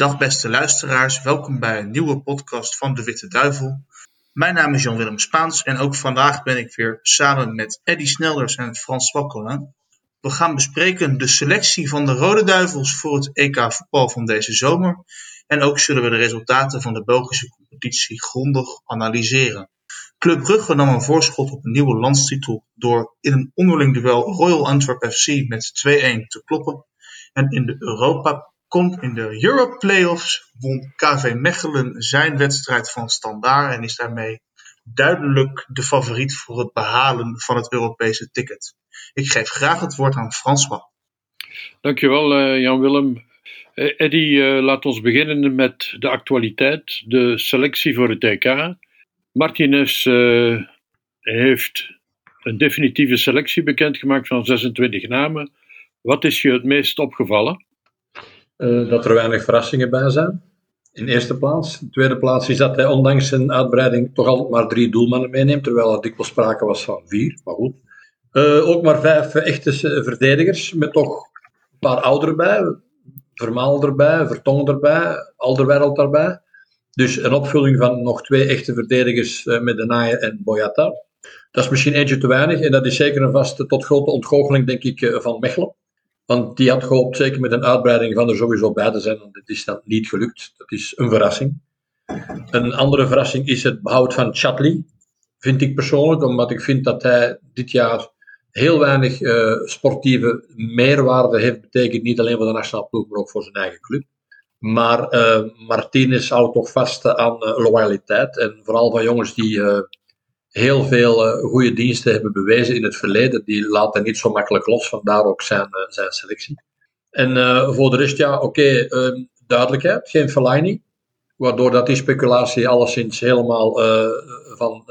Dag beste luisteraars, welkom bij een nieuwe podcast van De Witte Duivel. Mijn naam is Jan-Willem Spaans en ook vandaag ben ik weer samen met Eddy Snelders en Frans Wakkelin. We gaan bespreken de selectie van de Rode Duivels voor het EK voetbal van deze zomer. En ook zullen we de resultaten van de Belgische competitie grondig analyseren. Club Brugge nam een voorschot op een nieuwe landstitel door in een onderling duel Royal Antwerp FC met 2-1 te kloppen. En in de Europa Komt in de Europe Playoffs won KV Mechelen zijn wedstrijd van standaard en is daarmee duidelijk de favoriet voor het behalen van het Europese ticket. Ik geef graag het woord aan François. Dankjewel uh, Jan-Willem. Uh, Eddy, uh, laat ons beginnen met de actualiteit, de selectie voor het EK. Martinez heeft een definitieve selectie bekendgemaakt van 26 namen. Wat is je het meest opgevallen? Uh, dat er weinig verrassingen bij zijn. In eerste plaats. In tweede plaats is dat hij ondanks zijn uitbreiding toch altijd maar drie doelmannen meeneemt, terwijl er dikwijls sprake was van vier, maar goed. Uh, ook maar vijf echte verdedigers, met toch een paar ouderen bij. Vermaal erbij, Vertongen erbij, Alderweireld erbij. Dus een opvulling van nog twee echte verdedigers uh, met Denaye en Boyata. Dat is misschien eentje te weinig en dat is zeker een vaste tot grote ontgoocheling, denk ik, van Mechelen. Want die had gehoopt, zeker met een uitbreiding, van er sowieso bij te zijn. Het is dan niet gelukt. Dat is een verrassing. Een andere verrassing is het behoud van Chatley. Vind ik persoonlijk, omdat ik vind dat hij dit jaar heel weinig uh, sportieve meerwaarde heeft betekend. Niet alleen voor de nationale ploeg, maar ook voor zijn eigen club. Maar uh, Martinez houdt toch vast aan uh, loyaliteit. En vooral van jongens die heel veel uh, goede diensten hebben bewezen in het verleden. Die laten niet zo makkelijk los, vandaar ook zijn, uh, zijn selectie. En uh, voor de rest, ja, oké, ehm, duidelijkheid, geen Fellaini. Waardoor dat die speculatie alleszins helemaal van,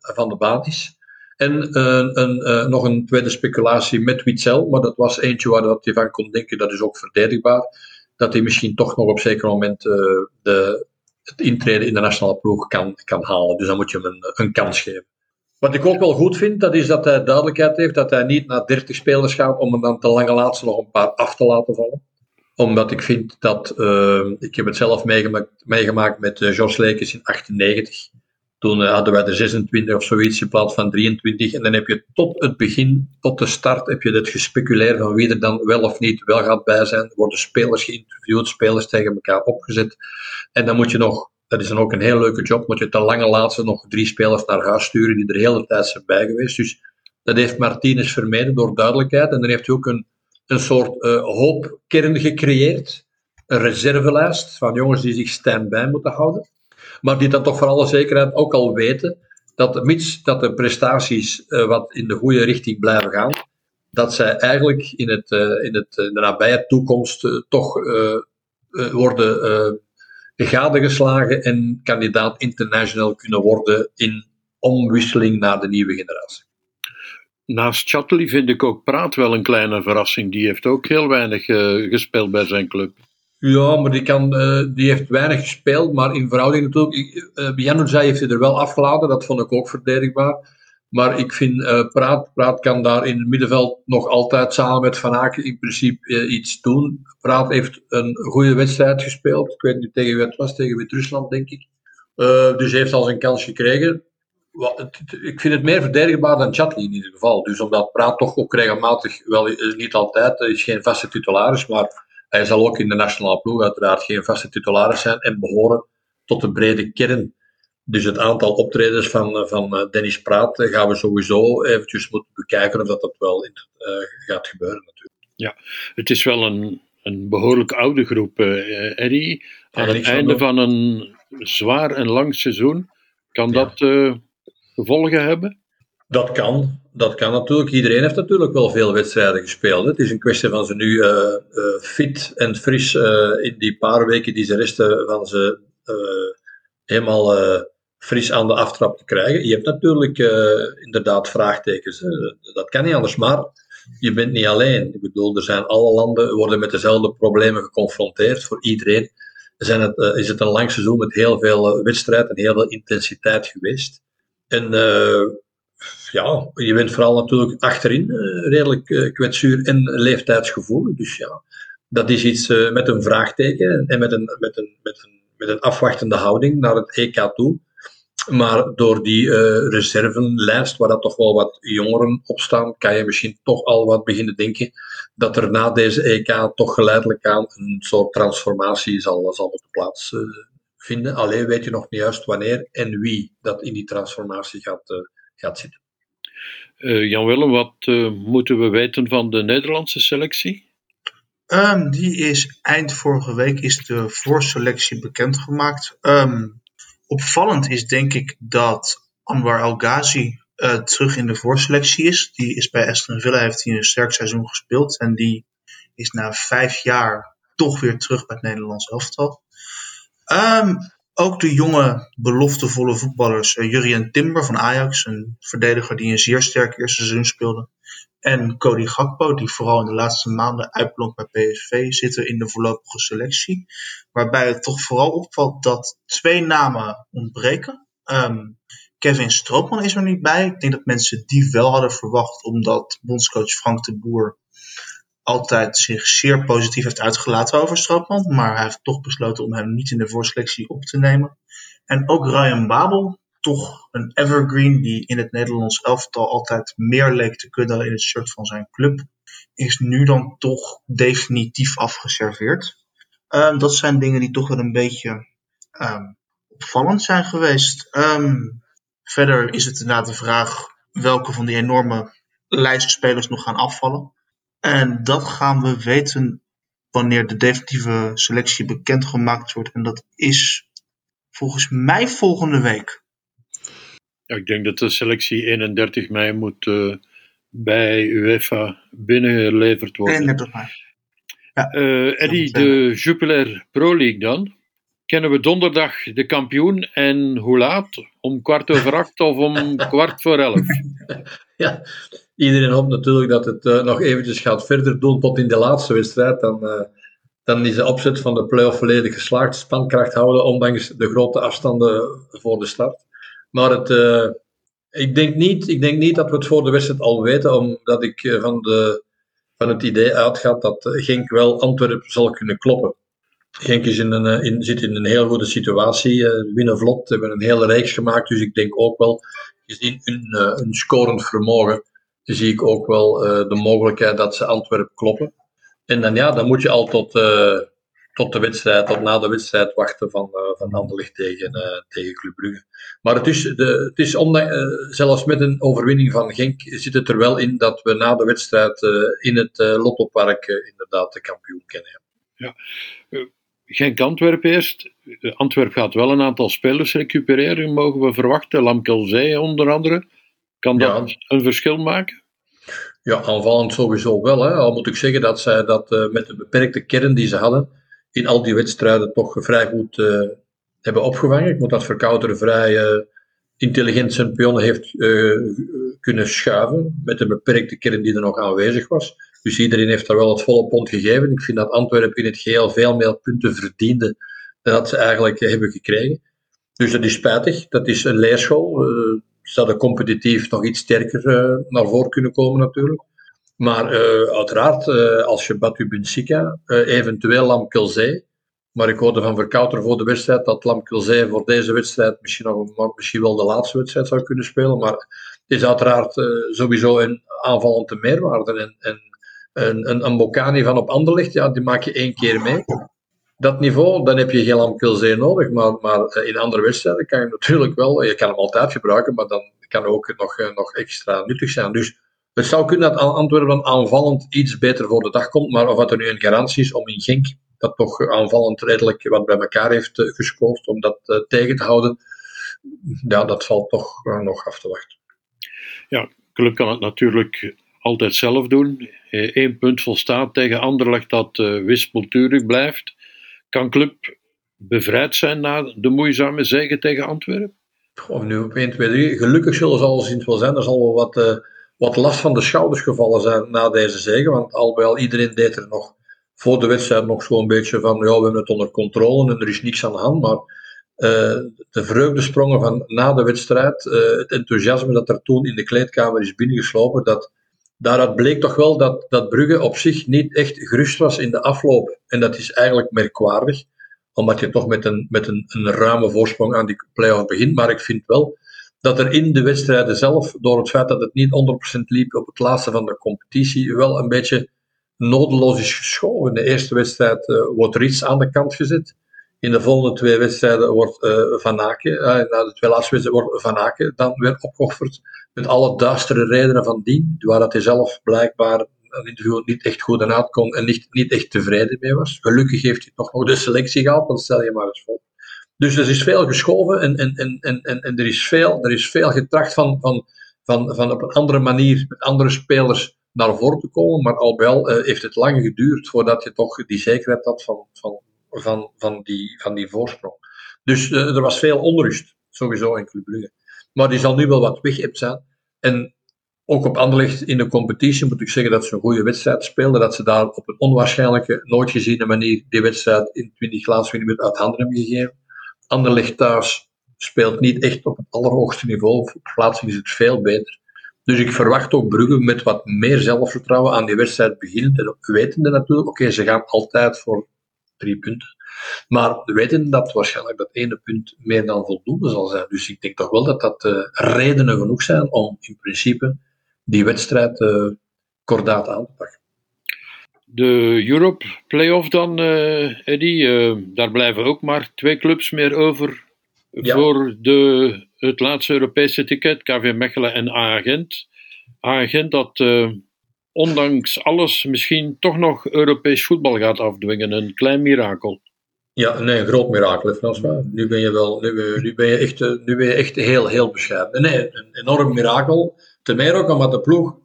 van de baan is. En een, nog een tweede speculatie met Witzel, maar dat was eentje waar dat je van kon denken, dat is ook verdedigbaar. Dat hij misschien toch nog op zeker moment de, het intreden in de nationale ploeg kan, kan halen. Dus dan moet je hem een, een kans geven. Wat ik ook wel goed vind, dat is dat hij duidelijkheid heeft dat hij niet naar 30 spelers gaat om er dan te lange laatste nog een paar af te laten vallen. Omdat ik vind dat, uh, ik heb het zelf meegemaakt, meegemaakt met uh, Jos Lekes in 98. Toen uh, hadden wij er 26 of zoiets in plaats van 23. En dan heb je tot het begin, tot de start, heb je het gespeculeerd van wie er dan wel of niet wel gaat bij zijn. Worden spelers geïnterviewd, spelers tegen elkaar opgezet. En dan moet je nog, dat is dan ook een heel leuke job, moet je te lange laatste nog drie spelers naar huis sturen die er de hele tijd zijn bij geweest. Dus dat heeft Martinez vermeden door duidelijkheid. En dan heeft hij ook een, een soort uh, hoopkern gecreëerd. Een reservelijst van jongens die zich stand-by moeten houden. Maar die dan toch voor alle zekerheid ook al weten dat mits dat de prestaties uh, wat in de goede richting blijven gaan, dat zij eigenlijk in, het, uh, in, het, in de nabije toekomst toch worden gadegeslagen en kandidaat international kunnen worden in omwisseling naar de nieuwe generatie. Naast Chatley vind ik ook Praat wel een kleine verrassing. Die heeft ook heel weinig gespeeld bij zijn club. Ja, maar die, kan, uh, die heeft weinig gespeeld, maar in verhouding natuurlijk. Uh, heeft hij er wel afgeladen, dat vond ik ook verdedigbaar. Maar ik vind uh, Praat, Praat kan daar in het middenveld nog altijd samen met Van Aken in principe iets doen. Praat heeft een goede wedstrijd gespeeld. Ik weet niet tegen wie het was, tegen Wit-Rusland denk ik. Uh, dus heeft al zijn kans gekregen. Ik vind het meer verdedigbaar dan Chatley in ieder geval. Dus omdat Praat toch ook regelmatig, wel niet altijd, is geen vaste titularis, maar hij zal ook in de nationale ploeg uiteraard geen vaste titularis zijn en behoren tot de brede kern dus het aantal optredens van, eh, van eh, Dennis Praat eh, gaan we sowieso eventjes moeten bekijken of dat, dat wel in, uh, gaat gebeuren natuurlijk. Ja, het is wel een, een behoorlijk oude groep, uh, Eddie. Aan het einde van een zwaar en lang seizoen, kan dat uh, gevolgen hebben? Dat kan, dat kan natuurlijk. Iedereen heeft natuurlijk wel veel wedstrijden gespeeld. Het is een kwestie van ze nu uh, fit en fris in die paar weken die ze resten van ze helemaal fris aan de aftrap te krijgen. Je hebt natuurlijk inderdaad vraagtekens. Dat kan niet anders, maar je bent niet alleen. Ik bedoel, er zijn alle landen worden met dezelfde problemen geconfronteerd. Voor iedereen zijn het, is het een lang seizoen met heel veel wedstrijd en heel veel intensiteit geweest. En ja, je bent vooral natuurlijk achterin redelijk kwetsuur en leeftijdsgevoelig. Dus ja, dat is iets met een vraagteken en met een, met, een, met, een, met een afwachtende houding naar het EK toe. Maar door die reservenlijst, waar dat toch wel wat jongeren op staan, kan je misschien toch al wat beginnen denken dat er na deze EK toch geleidelijk aan een soort transformatie zal, zal moeten plaatsvinden. Alleen weet je nog niet juist wanneer en wie dat in die transformatie gaat, gaat zitten. Uh, Jan-Willem, wat moeten we weten van de Nederlandse selectie? Um, die is eind vorige week is de voorselectie bekendgemaakt. Um, opvallend is denk ik dat Anwar El Ghazi uh, terug in de voorselectie is. Die is bij Aston Villa, heeft hij een sterk seizoen gespeeld. En die is na vijf jaar toch weer terug bij het Nederlands elftal. Um, ook de jonge, beloftevolle voetballers. Uh, Jurien Timber van Ajax, een verdediger die een zeer sterk eerste seizoen speelde. En Cody Gakpo, die vooral in de laatste maanden uitblonk bij PSV, zitten in de voorlopige selectie. Waarbij het toch vooral opvalt dat twee namen ontbreken. Um, Kevin Stroopman is er niet bij. Ik denk dat mensen die wel hadden verwacht, omdat bondscoach Frank de Boer altijd zich zeer positief heeft uitgelaten over Stroopman. Maar hij heeft toch besloten om hem niet in de voorselectie op te nemen. En ook Ryan Babel, toch een evergreen die in het Nederlands elftal altijd meer leek te kunnen in het shirt van zijn club, is nu dan toch definitief afgeserveerd. Um, dat zijn dingen die toch wel een beetje um, opvallend zijn geweest. Um, verder is het inderdaad de vraag welke van die enorme lijst spelers nog gaan afvallen. En dat gaan we weten wanneer de definitieve selectie bekendgemaakt wordt. En dat is volgens mij volgende week. Ja, ik denk dat de selectie 31 mei moet uh, bij UEFA binnengeleverd worden. 31 mei. Ja, uh, Eddie, de Jupiler Pro League dan? Kennen we donderdag de kampioen en hoe laat? Om kwart over acht of om kwart voor elf? Ja, iedereen hoopt natuurlijk dat het uh, nog eventjes gaat verder doen tot in de laatste wedstrijd. Dan, uh, dan is de opzet van de play-off volledig geslaagd. Spankracht houden, ondanks de grote afstanden voor de start. Maar het, uh, ik, denk niet, ik denk niet dat we het voor de wedstrijd al weten, omdat ik eh, van, de, van het idee uitga dat Genk wel Antwerpen zal kunnen kloppen. Genk is in een, eh, in, zit in een heel goede situatie, winnen vlot, hebben een hele reeks gemaakt, dus ik denk ook wel, gezien hun, hun scorend vermogen, zie ik ook wel uh, de mogelijkheid dat ze Antwerpen kloppen. En dan ja, dan moet je al tot, tot de wedstrijd, tot na de wedstrijd wachten van, uh, van Anderlecht tegen, tegen Club Brugge. Maar het is, de, het is zelfs met een overwinning van Genk zit het er wel in dat we na de wedstrijd in het Lottopark inderdaad de kampioen kennen. Ja. Genk-Antwerp eerst. Antwerp gaat wel een aantal spelers recupereren, mogen we verwachten. Lamkelzee onder andere. Kan dat ja. een verschil maken? Ja, aanvallend sowieso wel. Hè. Al moet ik zeggen dat zij dat met de beperkte kern die ze hadden, in al die wedstrijden toch vrij goed uh, hebben opgevangen. Ik moet dat Verkouteren vrij uh, intelligent zijn pionnen heeft kunnen schuiven met de beperkte kern die er nog aanwezig was. Dus iedereen heeft daar wel het volle pond gegeven. Ik vind dat Antwerpen in het geheel veel meer punten verdiende dan dat ze eigenlijk hebben gekregen. Dus dat is spijtig. Dat is een leerschool. Ze hadden competitief nog iets sterker naar voren kunnen komen natuurlijk. Maar uh, uiteraard, uh, als je Batu Benfica, eventueel Lamkelzee, maar ik hoorde van Verkouter voor de wedstrijd dat Lamkelzee voor deze wedstrijd misschien, nog, misschien wel de laatste wedstrijd zou kunnen spelen. Maar het is uiteraard sowieso een aanvallende meerwaarde. En, en een, een, een van op Anderlecht, ja, die maak je één keer mee. Dat niveau, dan heb je geen Lamkelzee nodig. Maar, maar in andere wedstrijden kan je natuurlijk wel, je kan hem altijd gebruiken, maar dan kan ook nog, nog extra nuttig zijn. Dus het zou kunnen dat Antwerpen aanvallend iets beter voor de dag komt, maar of dat er nu een garantie is om in Genk dat toch aanvallend redelijk wat bij elkaar heeft uh, gescoord om dat tegen te houden, ja, dat valt toch nog af te wachten. Ja, Club kan het natuurlijk altijd zelf doen. Eén punt volstaat tegen Anderlecht dat wispelturig blijft. Kan Club bevrijd zijn na de moeizame zege tegen Antwerpen? Goh, nu op 1, 2, 3. Gelukkig zullen ze alleszins wel zijn. Er zal wel wat wat last van de schouders gevallen zijn na deze zege. Want al bij al iedereen deed er nog voor de wedstrijd nog zo'n beetje van ja, we hebben het onder controle en er is niks aan de hand. Maar uh, de vreugdesprongen van na de wedstrijd, uh, het enthousiasme dat er toen in de kleedkamer is binnengeslopen, dat, daaruit bleek toch wel dat, dat Brugge op zich niet echt gerust was in de afloop. En dat is eigenlijk merkwaardig, omdat je toch met een, met een, een ruime voorsprong aan die play-off begint. Maar ik vind wel dat er in de wedstrijden zelf, door het feit dat het niet 100% liep op het laatste van de competitie, wel een beetje nodeloos is geschoven. In de eerste wedstrijd uh, wordt Rits aan de kant gezet. In de volgende twee wedstrijden wordt uh, Van Aken, uh, na de twee laatste wedstrijden wordt Van Aken dan weer opgeofferd. Met alle duistere redenen van dien, waar dat hij zelf blijkbaar een interview niet echt goed aan kon en niet, niet echt tevreden mee was. Gelukkig heeft hij toch nog de selectie gehad, want stel je maar eens voor. Dus er is veel geschoven en, en, en, en, en er, is veel, er is veel getracht van, van, van, van op een andere manier met andere spelers naar voren te komen. Maar al al uh, heeft het lang geduurd voordat je toch die zekerheid had van, van, van, van, die, van die voorsprong. Dus uh, er was veel onrust, sowieso in Club Brugge. Maar die zal nu wel wat weg zijn. En ook op Anderlecht in de competitie moet ik zeggen dat ze een goede wedstrijd speelden. Dat ze daar op een onwaarschijnlijke, nooit geziene manier die wedstrijd in 20 laatste minuten uit handen hebben gegeven. Anderlecht thuis speelt niet echt op het allerhoogste niveau. Op plaatsing is het veel beter. Dus ik verwacht ook Brugge met wat meer zelfvertrouwen aan die wedstrijd beginnen. En wetende natuurlijk, oké, ze gaan altijd voor drie punten. Maar weten dat waarschijnlijk dat ene punt meer dan voldoende zal zijn. Dus ik denk toch wel dat dat uh, redenen genoeg zijn om in principe die wedstrijd uh, kordaat aan te pakken. De Europe Playoff dan, uh, Eddy, daar blijven ook maar twee clubs meer over ja. voor de, het laatste Europese ticket, KV Mechelen en A-agent. A-agent dat ondanks alles misschien toch nog Europees voetbal gaat afdwingen. Een klein mirakel. Ja, nee, een groot mirakel, François. Nu ben je wel, nu, nu ben je echt, nu ben je echt heel, heel bescheiden. Nee, een enorm mirakel. Ten meer ook omdat de ploeg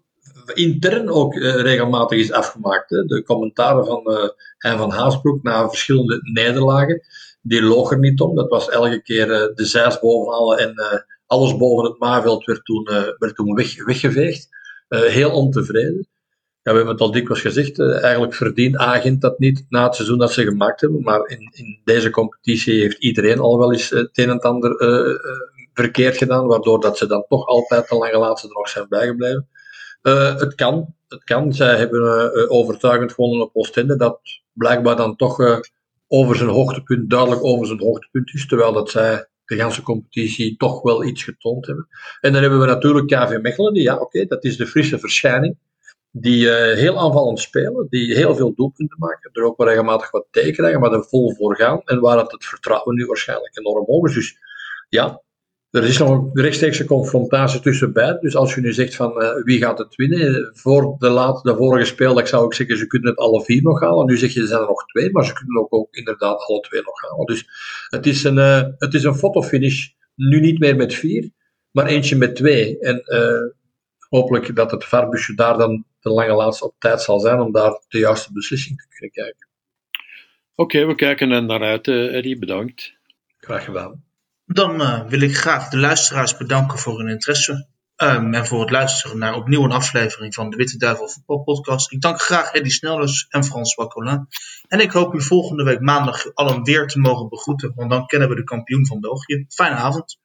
intern ook uh, regelmatig is afgemaakt. Hè. De commentaren van uh, Hein van Haasbroek na verschillende nederlagen, die loog er niet om. Dat was elke keer de zijs bovenhalen en alles boven het maaveld werd toen, werd toen weg, weggeveegd. heel ontevreden ja, we hebben het al dikwijls gezegd, uh, eigenlijk verdient Agent dat niet na het seizoen dat ze gemaakt hebben. Maar in, in deze competitie heeft iedereen al wel eens het een en ander uh, verkeerd gedaan, waardoor dat ze dan toch altijd de lange laatste nog zijn bijgebleven. het kan, het kan. Zij hebben overtuigend gewonnen op Oostende, dat blijkbaar dan toch over zijn hoogtepunt, duidelijk over zijn hoogtepunt is, terwijl dat zij de ganse competitie toch wel iets getoond hebben. En dan hebben we natuurlijk KV Mechelen, die, ja oké, dat is de frisse verschijning die uh, heel aanvallend spelen, die heel veel doelpunten maken, er ook wel regelmatig wat tegen krijgen, maar er vol voor gaan en waar het, het vertrouwen nu waarschijnlijk enorm hoog is. Dus ja, er is nog een rechtstreekse confrontatie tussen beiden. Dus als je nu zegt van uh, wie gaat het winnen, voor de, laat, de vorige speeldag zou ik zeggen ze kunnen het alle vier nog halen. Nu zeg je er zijn er nog twee, maar ze kunnen ook, ook inderdaad alle twee nog halen. Dus het is een, het is een fotofinish, nu niet meer met vier, maar eentje met twee. En hopelijk dat het Farbusje daar dan de lange laatste op tijd zal zijn om daar de juiste beslissing te kunnen kijken. Oké, we kijken er naar uit, uh, Eddie. Bedankt. Graag gedaan. Dan uh, wil ik graag de luisteraars bedanken voor hun interesse. Um, en voor het luisteren naar opnieuw een aflevering van de Witte Duivel Voetbal Podcast. Ik dank graag Eddie Snellers en François Collin. En ik hoop u volgende week maandag allen weer te mogen begroeten, want dan kennen we de kampioen van België. Fijne avond.